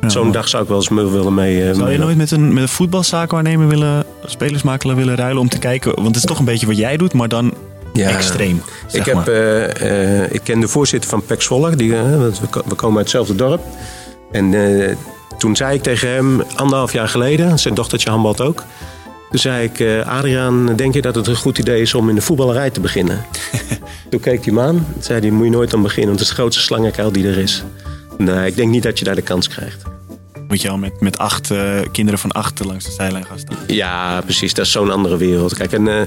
Ja. Zo'n dag zou ik wel eens mee willen mee. eh, Zou je nooit met een, met een voetbalzaakwaarnemer willen, spelersmakelaar willen ruilen om te kijken? Want het is toch een beetje wat jij doet, maar dan Ja. extreem. Ik, heb, eh, eh, ik ken de voorzitter van PEC Zwolle. Die, want we, ko- we komen uit hetzelfde dorp. En toen zei ik tegen hem, anderhalf jaar geleden... zijn dochtertje handbalt ook... Toen zei ik, eh, Adriaan, denk je dat het een goed idee is om in de voetballerij te beginnen? toen keek hij me aan. Toen zei hij, moet je nooit aan beginnen, want het is de grootste slangenkuil die er is. Nee, ik denk niet dat je daar de kans krijgt. Moet je al met, met acht eh, kinderen van acht langs de zijlijn gaan staan. Ja, precies. Dat is zo'n andere wereld. Kijk, en, eh,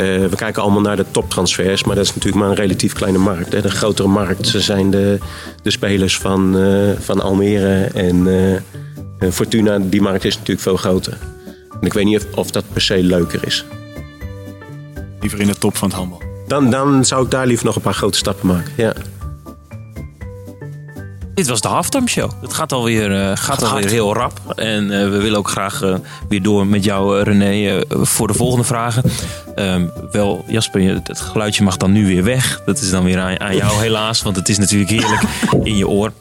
eh, we kijken allemaal naar de toptransfers, maar dat is natuurlijk maar een relatief kleine markt. Hè. De grotere markt ze zijn de, de spelers van, eh, van Almere en eh, eh, Fortuna. Die markt is natuurlijk veel groter. En ik weet niet of, of dat per se leuker is. Liever in de top van het handbal. Dan, dan zou ik daar liever nog een paar grote stappen maken. Ja. Dit was de halftime show. Het gaat alweer, eh gaat alweer heel rap. En eh, we willen ook graag eh, weer door met jou, René, voor de volgende vragen. Ehm, wel, Jasper, het geluidje mag dan nu weer weg. Dat is dan weer aan, aan jou helaas, want het is natuurlijk heerlijk in je oor.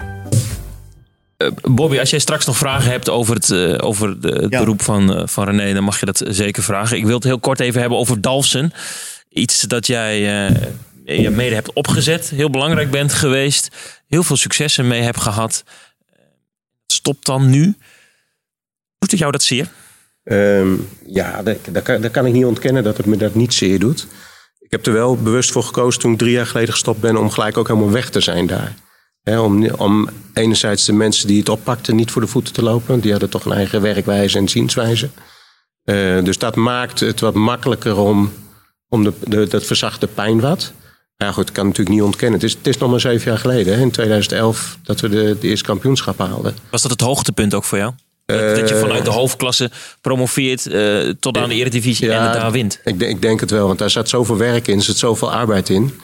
Uh, Bobby, als jij straks nog vragen hebt over het, uh, over de, het Ja. beroep van, uh, van René, dan mag je dat zeker vragen. Ik wil het heel kort even hebben over Dalfsen. Iets dat jij uh, je mede hebt opgezet, heel belangrijk bent geweest, heel veel successen mee hebt gehad. Stopt dan nu. Doet het jou dat zeer? Um, ja, dat, kan, ik niet ontkennen dat het me dat niet zeer doet. Ik heb er wel bewust voor gekozen toen ik drie jaar geleden gestopt ben om gelijk ook helemaal weg te zijn daar. Om, om enerzijds de mensen die het oppakten niet voor de voeten te lopen. Die hadden toch een eigen werkwijze en zienswijze. Uh, dus dat maakt het wat makkelijker om, om de, dat verzacht de pijn wat. Ja goed, ik kan natuurlijk niet ontkennen. Het is, het is nog maar zeven jaar geleden, hè, in 2011, dat we de, de eerste kampioenschap haalden. Was dat het hoogtepunt ook voor jou? Dat, dat je vanuit de hoofdklasse promoveert uh, tot aan de eredivisie ja, en het daar wint. Ik, ik, denk het wel, want daar zat zoveel werk in, er zit zoveel arbeid in.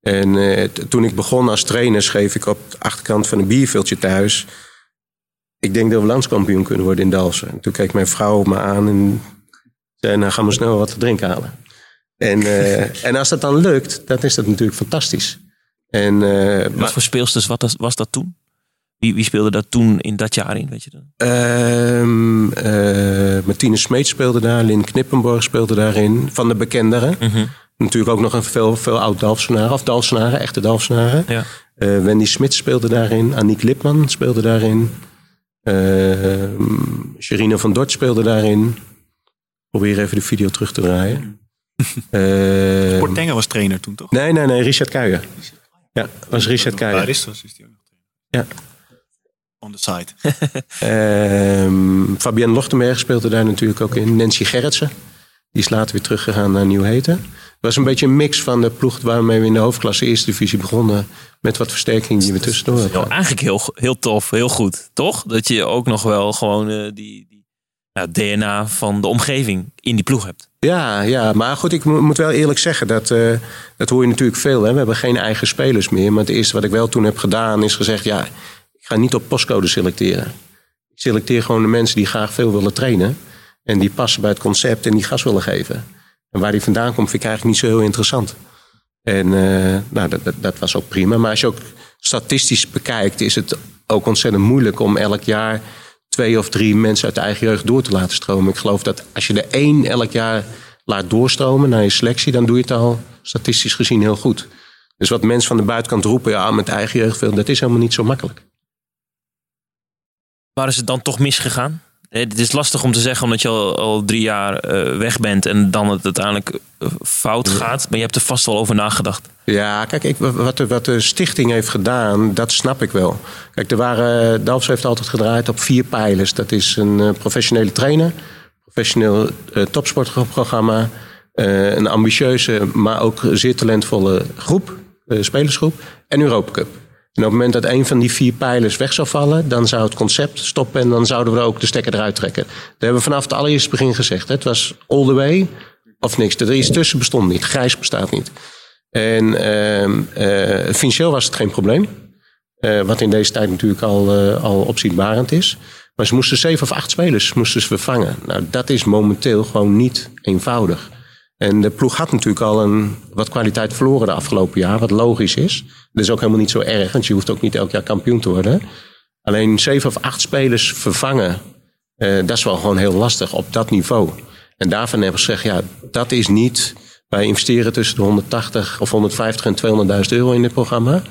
En uh, toen ik begon als trainer schreef ik op de achterkant van een bierveeltje thuis... ik denk dat we landskampioen kunnen worden in Dalsen. En toen keek mijn vrouw me aan en zei, nou gaan we snel wat te drinken halen. En, uh, en als dat dan lukt, dan is dat natuurlijk fantastisch. En, uh, wat maar, voor speelsters was, was dat toen? Wie, wie, speelde dat toen in dat jaar in, weet je? Uh, uh, Martine Smeet speelde daar, Lin Knippenborg speelde daarin, van de bekenderen. Mhm. Mm -hmm. Natuurlijk ook nog een veel, veel oud Dalfsenaren, of Dalfsenaren, echte Dalfsenaren. Ja. Uh, Wendy Smit speelde daarin, Aniek Lipman speelde daarin. Sherine van Dort speelde daarin. Probeer even de video terug te draaien. Uh, was trainer toen, toch? Nee, nee, nee, Richard Kuijer. Ja, was Richard Kuijer. Baristas is die ook nog trainer. Ja. On the side. um, Fabienne Lochtenberg speelde daar natuurlijk ook in. Nancy Gerritsen. Die is later weer teruggegaan naar Nieuw-Heten. Het was een beetje een mix van de ploeg waarmee we in de hoofdklasse eerste divisie begonnen. Met wat versterking die we tussendoor hebben. Eigenlijk heel, heel tof, heel goed. Toch? Dat je ook nog wel gewoon uh, die, die nou, DNA van de omgeving in die ploeg hebt. Ja, ja, maar goed, ik moet wel eerlijk zeggen, dat, uh, dat hoor je natuurlijk veel. Hè? We hebben geen eigen spelers meer. Maar het eerste wat ik wel toen heb gedaan is gezegd, ja, ik ga niet op postcode selecteren. Ik selecteer gewoon de mensen die graag veel willen trainen. En die passen bij het concept en die gas willen geven. En waar die vandaan komt, vind ik eigenlijk niet zo heel interessant. En uh, nou, dat, dat, dat, was ook prima. Maar als je ook statistisch bekijkt, is het ook ontzettend moeilijk om elk jaar twee of drie mensen uit de eigen jeugd door te laten stromen. Ik geloof dat als je er één elk jaar laat doorstromen naar je selectie, dan doe je het al statistisch gezien heel goed. Dus wat mensen van de buitenkant roepen, ja, met eigen jeugd dat is helemaal niet zo makkelijk. Waar is het dan toch misgegaan? Het is lastig om te zeggen omdat je al, al drie jaar uh, weg bent en dan het uiteindelijk uh, fout gaat. Maar je hebt er vast wel over nagedacht. Ja, kijk, ik, wat, de, wat de stichting heeft gedaan, dat snap ik wel. Kijk, er waren, Dalfs heeft altijd gedraaid op vier pijlers. Dat is een uh, professionele trainer, professioneel topsportprogramma, een ambitieuze, maar ook zeer talentvolle groep, spelersgroep en Europa Cup. En op het moment dat een van die vier pijlers weg zou vallen, dan zou het concept stoppen en dan zouden we ook de stekker eruit trekken. Dat hebben we vanaf het allereerste begin gezegd. Hè. Het was all the way of niks. Er iets tussen bestond niet. Grijs bestaat niet. En uh, uh, financieel was het geen probleem. Uh, wat in deze tijd natuurlijk al, uh, al opzienbarend is. Maar ze moesten zeven of acht spelers moesten ze vervangen. Nou, dat is momenteel gewoon niet eenvoudig. En de ploeg had natuurlijk al een, wat kwaliteit verloren de afgelopen jaar, wat logisch is. Dat is ook helemaal niet zo erg, want je hoeft ook niet elk jaar kampioen te worden. Alleen zeven of acht spelers vervangen, uh, dat is wel gewoon heel lastig op dat niveau. En daarvan hebben we gezegd, ja, dat is niet... Wij investeren tussen de 180 of 150 en 200.000 euro in dit programma.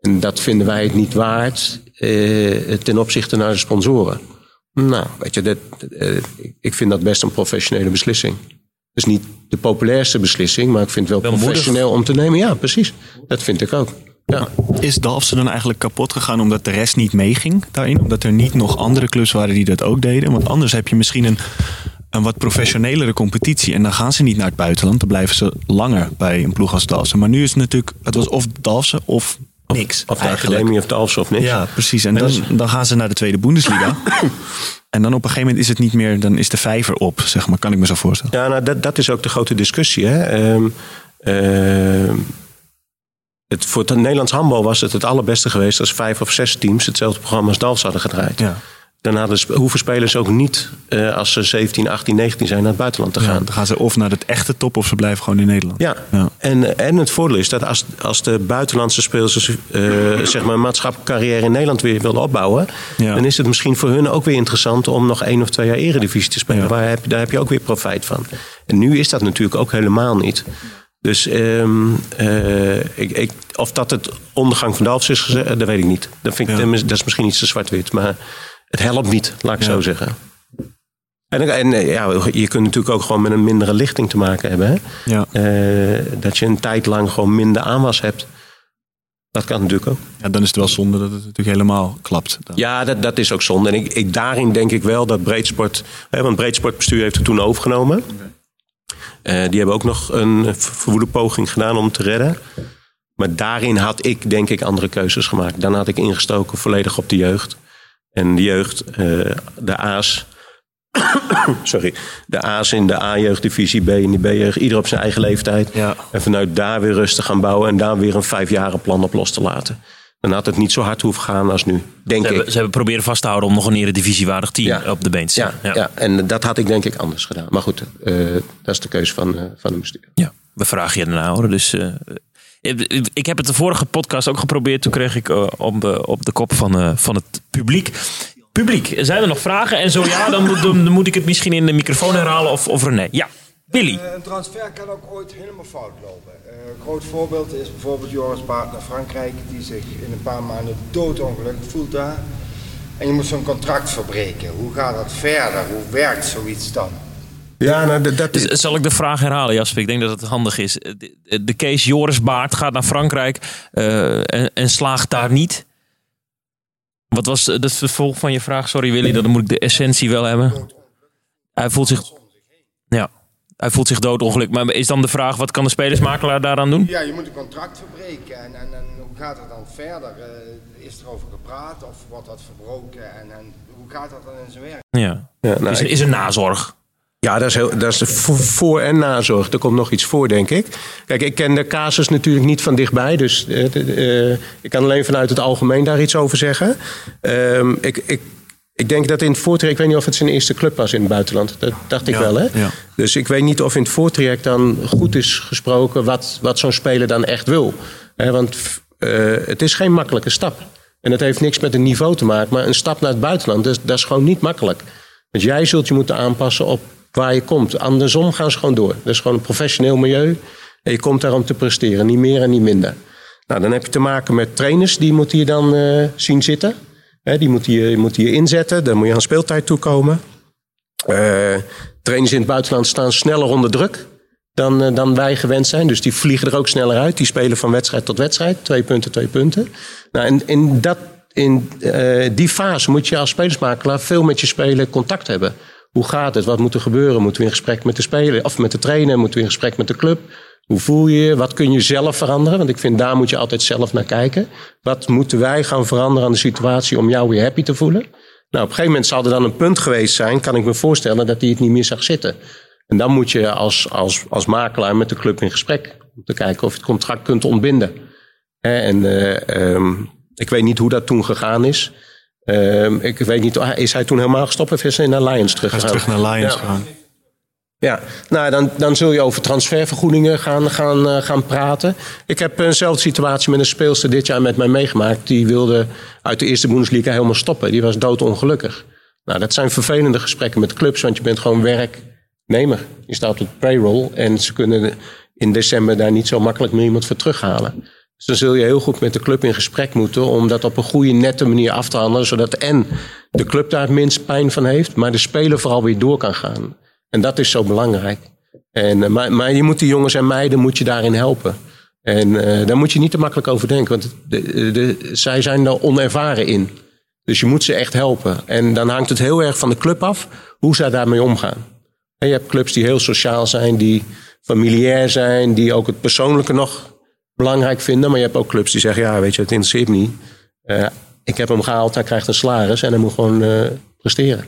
En dat vinden wij het niet waard uh, ten opzichte naar de sponsoren. Nou, weet je, dat, uh, ik vind dat best een professionele beslissing. Dus niet de populairste beslissing, maar ik vind het wel, wel professioneel moedig. om te nemen. Ja, precies. Dat vind ik ook. Ja. Is Dalfsen dan eigenlijk kapot gegaan omdat de rest niet meeging daarin? Omdat er niet nog andere clubs waren die dat ook deden? Want anders heb je misschien een, een wat professionelere competitie. En dan gaan ze niet naar het buitenland. Dan blijven ze langer bij een ploeg als Dalfsen. Maar nu is het natuurlijk, het was of Dalfsen of niks. Of, de Academie of Dalfsen of niks. Ja, precies. En dan, dan gaan ze naar de tweede Bundesliga. En dan op een gegeven moment is het niet meer, dan is de vijver op, zeg maar, kan ik me zo voorstellen. Ja, nou, dat, dat is ook de grote discussie. Hè? Um, uh, het, voor het Nederlands handbal was het het allerbeste geweest als vijf of zes teams hetzelfde programma als Dalfs hadden gedraaid. Ja. dan hadden, hoeven spelers ook niet, eh, als ze 17, 18, 19 zijn, naar het buitenland te Ja, gaan. dan gaan ze of naar het echte top of ze blijven gewoon in Nederland. Ja, Ja. En, en het voordeel is dat als, als de buitenlandse spelers eh, zeg maar een maatschappelijke carrière in Nederland weer willen opbouwen, Ja. dan is het misschien voor hun ook weer interessant om nog één of twee jaar eredivisie te spelen. Waar heb, daar heb je ook weer profijt van. En nu is dat natuurlijk ook helemaal niet. Dus ehm, eh, ik, ik, of dat het ondergang van Dalfs is gezegd, dat weet ik niet. Dat, vind ik, Ja. dat is misschien iets te zwart-wit, maar het helpt niet, laat ik Ja. zo zeggen. En, en eh, ja, je kunt natuurlijk ook gewoon met een mindere lichting te maken hebben. Hè? Ja. Eh, dat je een tijd lang gewoon minder aanwas hebt. Dat kan natuurlijk ook. ja, dan is het wel zonde dat het natuurlijk helemaal klapt. Dan. Ja, dat, dat is ook zonde. En ik, ik, daarin denk ik wel dat Breedsport... Hè, want Breedsportbestuur heeft het toen overgenomen. Eh, die hebben ook nog een verwoede poging gedaan om te redden. Maar daarin had ik denk ik andere keuzes gemaakt. Dan had ik ingestoken volledig op de jeugd. En de jeugd, eh, de A's... Sorry, de A's in de A-jeugddivisie, B in de B-jeugd. Ieder op zijn eigen leeftijd. Ja. En vanuit daar weer rustig gaan bouwen. En daar weer een vijfjarenplan op los te laten. Dan had het niet zo hard hoeven gaan als nu, denk Ze ik. hebben, ze hebben proberen vast te houden om nog een eredivisiewaardig team Ja. op de been te Ja, zetten. ja. en dat had ik denk ik anders gedaan. Maar goed, eh, dat is de keuze van, eh, van een bestuur. Ja, we vragen je ernaar hoor. Dus, eh, ik- heb het de vorige podcast ook geprobeerd. Toen kreeg ik op, op de kop van, van het publiek. Publiek, zijn er nog vragen? En zo ja, dan, moet- dan moet ik het misschien in de microfoon herhalen of, of René. Ja, Billy. Eh, Een transfer kan ook ooit helemaal fout lopen. Eh, Een groot voorbeeld is bijvoorbeeld Joris Baart naar Frankrijk, die zich in een paar maanden doodongelukkig voelt daar. En je moet zo'n contract verbreken. Hoe gaat dat verder? Hoe werkt zoiets dan? Ja, nou, dat, dat Dus, zal ik de vraag herhalen, Jasper? Ik denk dat het handig is. De, de case Joris Baart gaat naar Frankrijk eh, en, en slaagt daar niet. Wat was het vervolg van je vraag? Sorry Willy, dan moet ik de essentie wel hebben. Hij voelt zich, ja, hij voelt zich doodongeluk. Maar is dan de vraag, wat kan de spelersmakelaar daaraan doen? Ja, je moet een contract verbreken. En, en, en hoe gaat het dan verder? Eh, is er over gepraat of wordt dat verbroken? En, en hoe gaat dat dan in zijn werk? Ja. Ja, nou, Is, is er nazorg? Ja, dat is, heel, dat is voor- en nazorg. Er komt nog iets voor, denk ik. Kijk, ik ken de casus natuurlijk niet van dichtbij. Dus eh, eh, ik kan alleen vanuit het algemeen daar iets over zeggen. Ehm, ik, ik, ik denk dat in het voortraject... Ik weet niet of het zijn eerste club was in het buitenland. Dat dacht ik Ja, wel, hè? ja. Dus ik weet niet of in het voortraject dan goed is gesproken... wat, wat zo'n speler dan echt wil. Want eh, het is geen makkelijke stap. En dat heeft niks met een niveau te maken. Maar een stap naar het buitenland, dat, is- dat is gewoon niet makkelijk. Want jij zult je moeten aanpassen op waar je komt. Andersom gaan ze gewoon door. Dat is gewoon een professioneel milieu. En je komt daar om te presteren, niet meer en niet minder. Nou, dan heb je te maken met trainers, die moet je dan eh, zien zitten. Die moet je, moet je inzetten, dan moet je aan speeltijd toekomen. Eh trainers in het buitenland staan sneller onder druk dan, eh, dan wij gewend zijn. Dus die vliegen er ook sneller uit. Die spelen van wedstrijd tot wedstrijd. Twee punten, twee punten. Nou, en in, dat, in eh, die fase moet je als spelersmakelaar veel met je speler contact hebben. Hoe gaat het? Wat moet er gebeuren? Moeten we in gesprek met de speler of met de trainer? Moeten we in gesprek met de club? Hoe voel je je? Wat kun je zelf veranderen? Want ik vind daar moet je altijd zelf naar kijken. Wat moeten wij gaan veranderen aan de situatie om jou weer happy te voelen? Nou, op een gegeven moment zal er dan een punt geweest zijn, kan ik me voorstellen, dat hij het niet meer zag zitten. En dan moet je als, als, als makelaar met de club in gesprek om te kijken of je het contract kunt ontbinden. En eh, ehm, ik weet niet hoe dat toen gegaan is. Ehm, ik weet niet, is hij toen helemaal gestopt of is hij naar Lions Hij is teruggegaan? terug naar Lions Ja. gegaan. Ja, nou, dan, dan zul je over transfervergoedingen gaan, gaan, eh, gaan praten. Ik heb eenzelfde situatie met een speelster dit jaar met mij meegemaakt. Die wilde uit de eerste Bundesliga helemaal stoppen. Die was doodongelukkig. Nou, dat zijn vervelende gesprekken met clubs, want je bent gewoon werknemer. Je staat op het payroll en ze kunnen in december daar niet zo makkelijk meer iemand voor terughalen. Dus dan zul je heel goed met de club in gesprek moeten om dat op een goede, nette manier af te handelen. Zodat en de club daar het minst pijn van heeft, maar de speler vooral weer door kan gaan. En dat is zo belangrijk. En, eh, maar, maar je moet die jongens en meiden moet je daarin helpen. En eh, daar moet je niet te makkelijk over denken, want de, de, zij zijn er onervaren in. Dus je moet ze echt helpen. En dan hangt het heel erg van de club af hoe zij daarmee omgaan. En je hebt clubs die heel sociaal zijn, die familiair zijn, die ook het persoonlijke nog belangrijk vinden. Maar je hebt ook clubs die zeggen, ja weet je, het interesseert me niet. Eh, ik heb hem gehaald, hij krijgt een salaris en hij moet gewoon eh, presteren.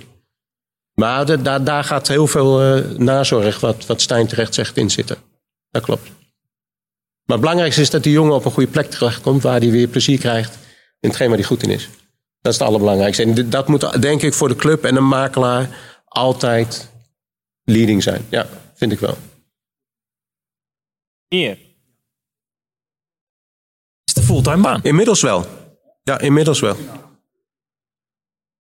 Maar de- daar, daar gaat heel veel eh, nazorg, wat, wat Stijn terecht zegt, in zitten. Dat klopt. Maar het belangrijkste is dat die jongen op een goede plek terechtkomt... waar hij weer plezier krijgt in hetgeen waar hij goed in is. Dat is het allerbelangrijkste. En dat moet denk ik voor de club en een makelaar altijd leading zijn. Ja, vind ik wel. Hier. Is de fulltime baan? Inmiddels wel. Ja, inmiddels wel.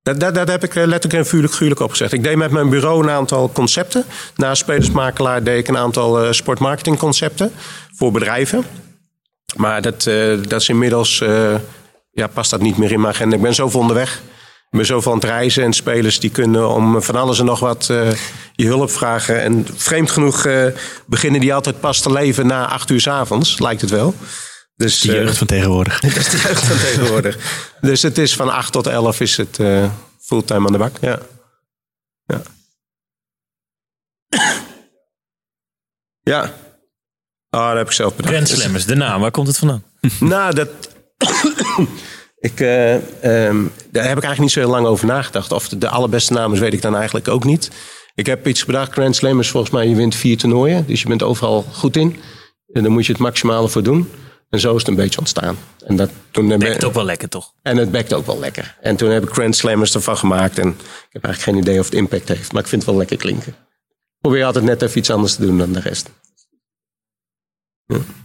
Dat, heb ik eh, letterlijk en vuurlijk gruwelijk opgezegd. Ik deed met mijn bureau een aantal concepten. Naast spelersmakelaar deed ik een aantal eh, sportmarketingconcepten voor bedrijven. Maar dat, eh, dat is inmiddels, ja, past dat niet meer in mijn agenda. Ik ben zoveel onderweg. Ik ben zoveel aan het reizen en spelers die kunnen om van alles en nog wat je hulp vragen. En vreemd genoeg beginnen die altijd pas te leven na acht uur 's avonds, lijkt het wel. Dus, De jeugd van tegenwoordig. dat is de jeugd van tegenwoordig. Dus het is van 8 tot 11 is het eh, fulltime aan de bak. Ja. Ja. ja. Oh, dat heb ik zelf bedacht. Grand Slammers, de naam, waar komt het vandaan? Nou, dat. ik, eh, ehm, daar heb ik eigenlijk niet zo heel lang over nagedacht. Of de, de allerbeste naam is, weet ik dan eigenlijk ook niet. Ik heb iets bedacht. Grand Slam is volgens mij, je wint vier toernooien. Dus je bent overal goed in. En dan moet je het maximale voor doen. En zo is het een beetje ontstaan. En, dat, toen heb- Bekt ook wel lekker, toch? en het bekt ook wel lekker. En toen heb ik Grand Slammers ervan gemaakt. En ik heb eigenlijk geen idee of het impact heeft. Maar ik vind het wel lekker klinken. Ik probeer altijd net even iets anders te doen dan de rest.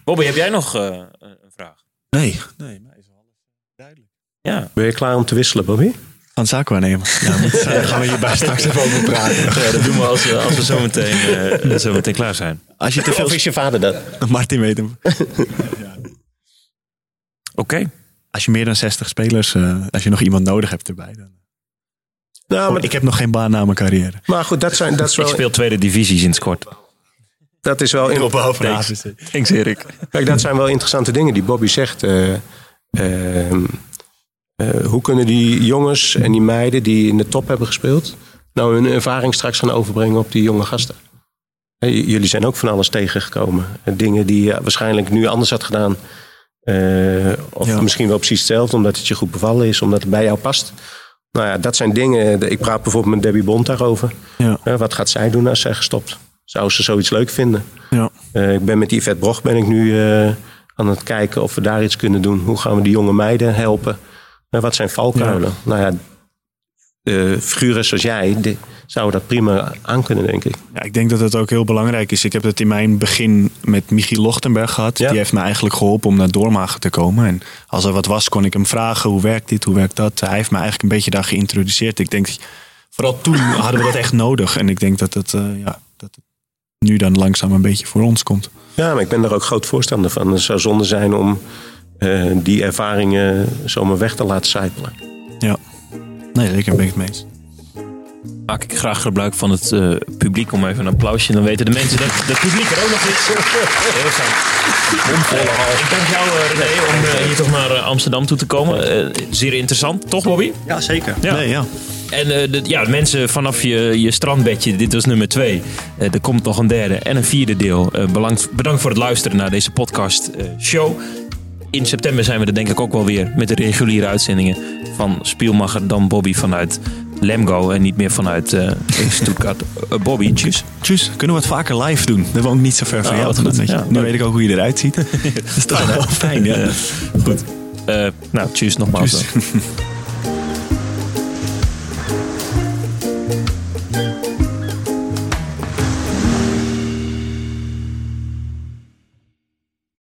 Bobby, heb jij nog eh, een vraag? Nee, nee, maar is alles duidelijk. Ja. Ben je klaar om te wisselen, Bobby? Van zaakwaarnemer. Ja, moet, daar gaan we hierbij straks even over praten. ja, dat doen we als we, als we zo, meteen, eh, zo meteen klaar zijn. Als je te veel... Of is je vader dat? Martin weet hem. Oké. Als je meer dan 60 spelers, eh, als je nog iemand nodig hebt erbij. Dan... Nou, maar, Ik heb nog geen baan na mijn carrière. maar goed, dat, zijn, dat, is Ik wel, speel tweede divisie sinds kort. dat is wel... In, Thanks. Thanks, Erik. Kijk, dat zijn wel interessante dingen die Bobby zegt. Eh, ehm, eh, hoe kunnen die jongens en die meiden die in de top hebben gespeeld... nou hun ervaring straks gaan overbrengen op die jonge gasten? Jullie zijn ook van alles tegengekomen. Dingen die je waarschijnlijk nu anders had gedaan. Eh, of Ja. misschien wel precies hetzelfde, omdat het je goed bevallen is, omdat het bij jou past. Nou ja, dat zijn dingen. de- Ik praat bijvoorbeeld met Debbie Bond daarover. Ja, Hè, wat gaat zij doen als zij gestopt? Zou ze zoiets leuk vinden? ja. Eh, ik ben met Yvette Broch ben ik nu eh, aan het kijken of we daar iets kunnen doen. Hoe gaan we die jonge meiden helpen? Eh, wat zijn valkuilen? Nou ja, eh, figuren zoals jij zouden dat prima aan kunnen, denk ik. Ja, ik denk dat het ook heel belangrijk is. Ik heb het in mijn begin met Michiel Lochtenberg gehad. Ja. Die heeft me eigenlijk geholpen om naar Doormagen te komen. En als er wat was, kon ik hem vragen. Hoe werkt dit? Hoe werkt dat? Hij heeft me eigenlijk een beetje daar geïntroduceerd. Ik denk, vooral toen hadden we dat echt nodig. En ik denk dat het, eh, ja, dat het nu dan langzaam een beetje voor ons komt. Ja, maar ik ben daar ook groot voorstander van. Het zou zonde zijn om eh, die ervaringen zomaar weg te laten sijpelen. Ja, nee, zeker ben ik het mee eens. Maak ik graag gebruik van het eh, publiek om even een applausje. Dan weten de mensen dat het publiek er ook nog is. Heel fijn. Hal. Ik dank jou, eh, René, om eh, hier toch naar eh, Amsterdam toe te komen. Eh, zeer interessant, toch Bobby? Ja, zeker. Ja. Nee, ja. En eh, de, ja, mensen vanaf je, je strandbedje, dit was nummer twee. Eh, er komt nog een derde en een vierde deel. Eh, bedankt, bedankt voor het luisteren naar deze podcast eh, show. In september zijn we er denk ik ook wel weer met de reguliere uitzendingen van Spielmacher dan Bobby vanuit Lemgo en niet meer vanuit eh Stuttgart. Eh, Bobby, tjus. Tjus, kunnen we het vaker live doen? Dat woont niet zo ver van Ah, jou. goed. Ja, nu weet ik ook hoe je eruit ziet. dat is toch wel fijn, ja. Goed. Eh, nou, tjus nogmaals. Tjus. dan.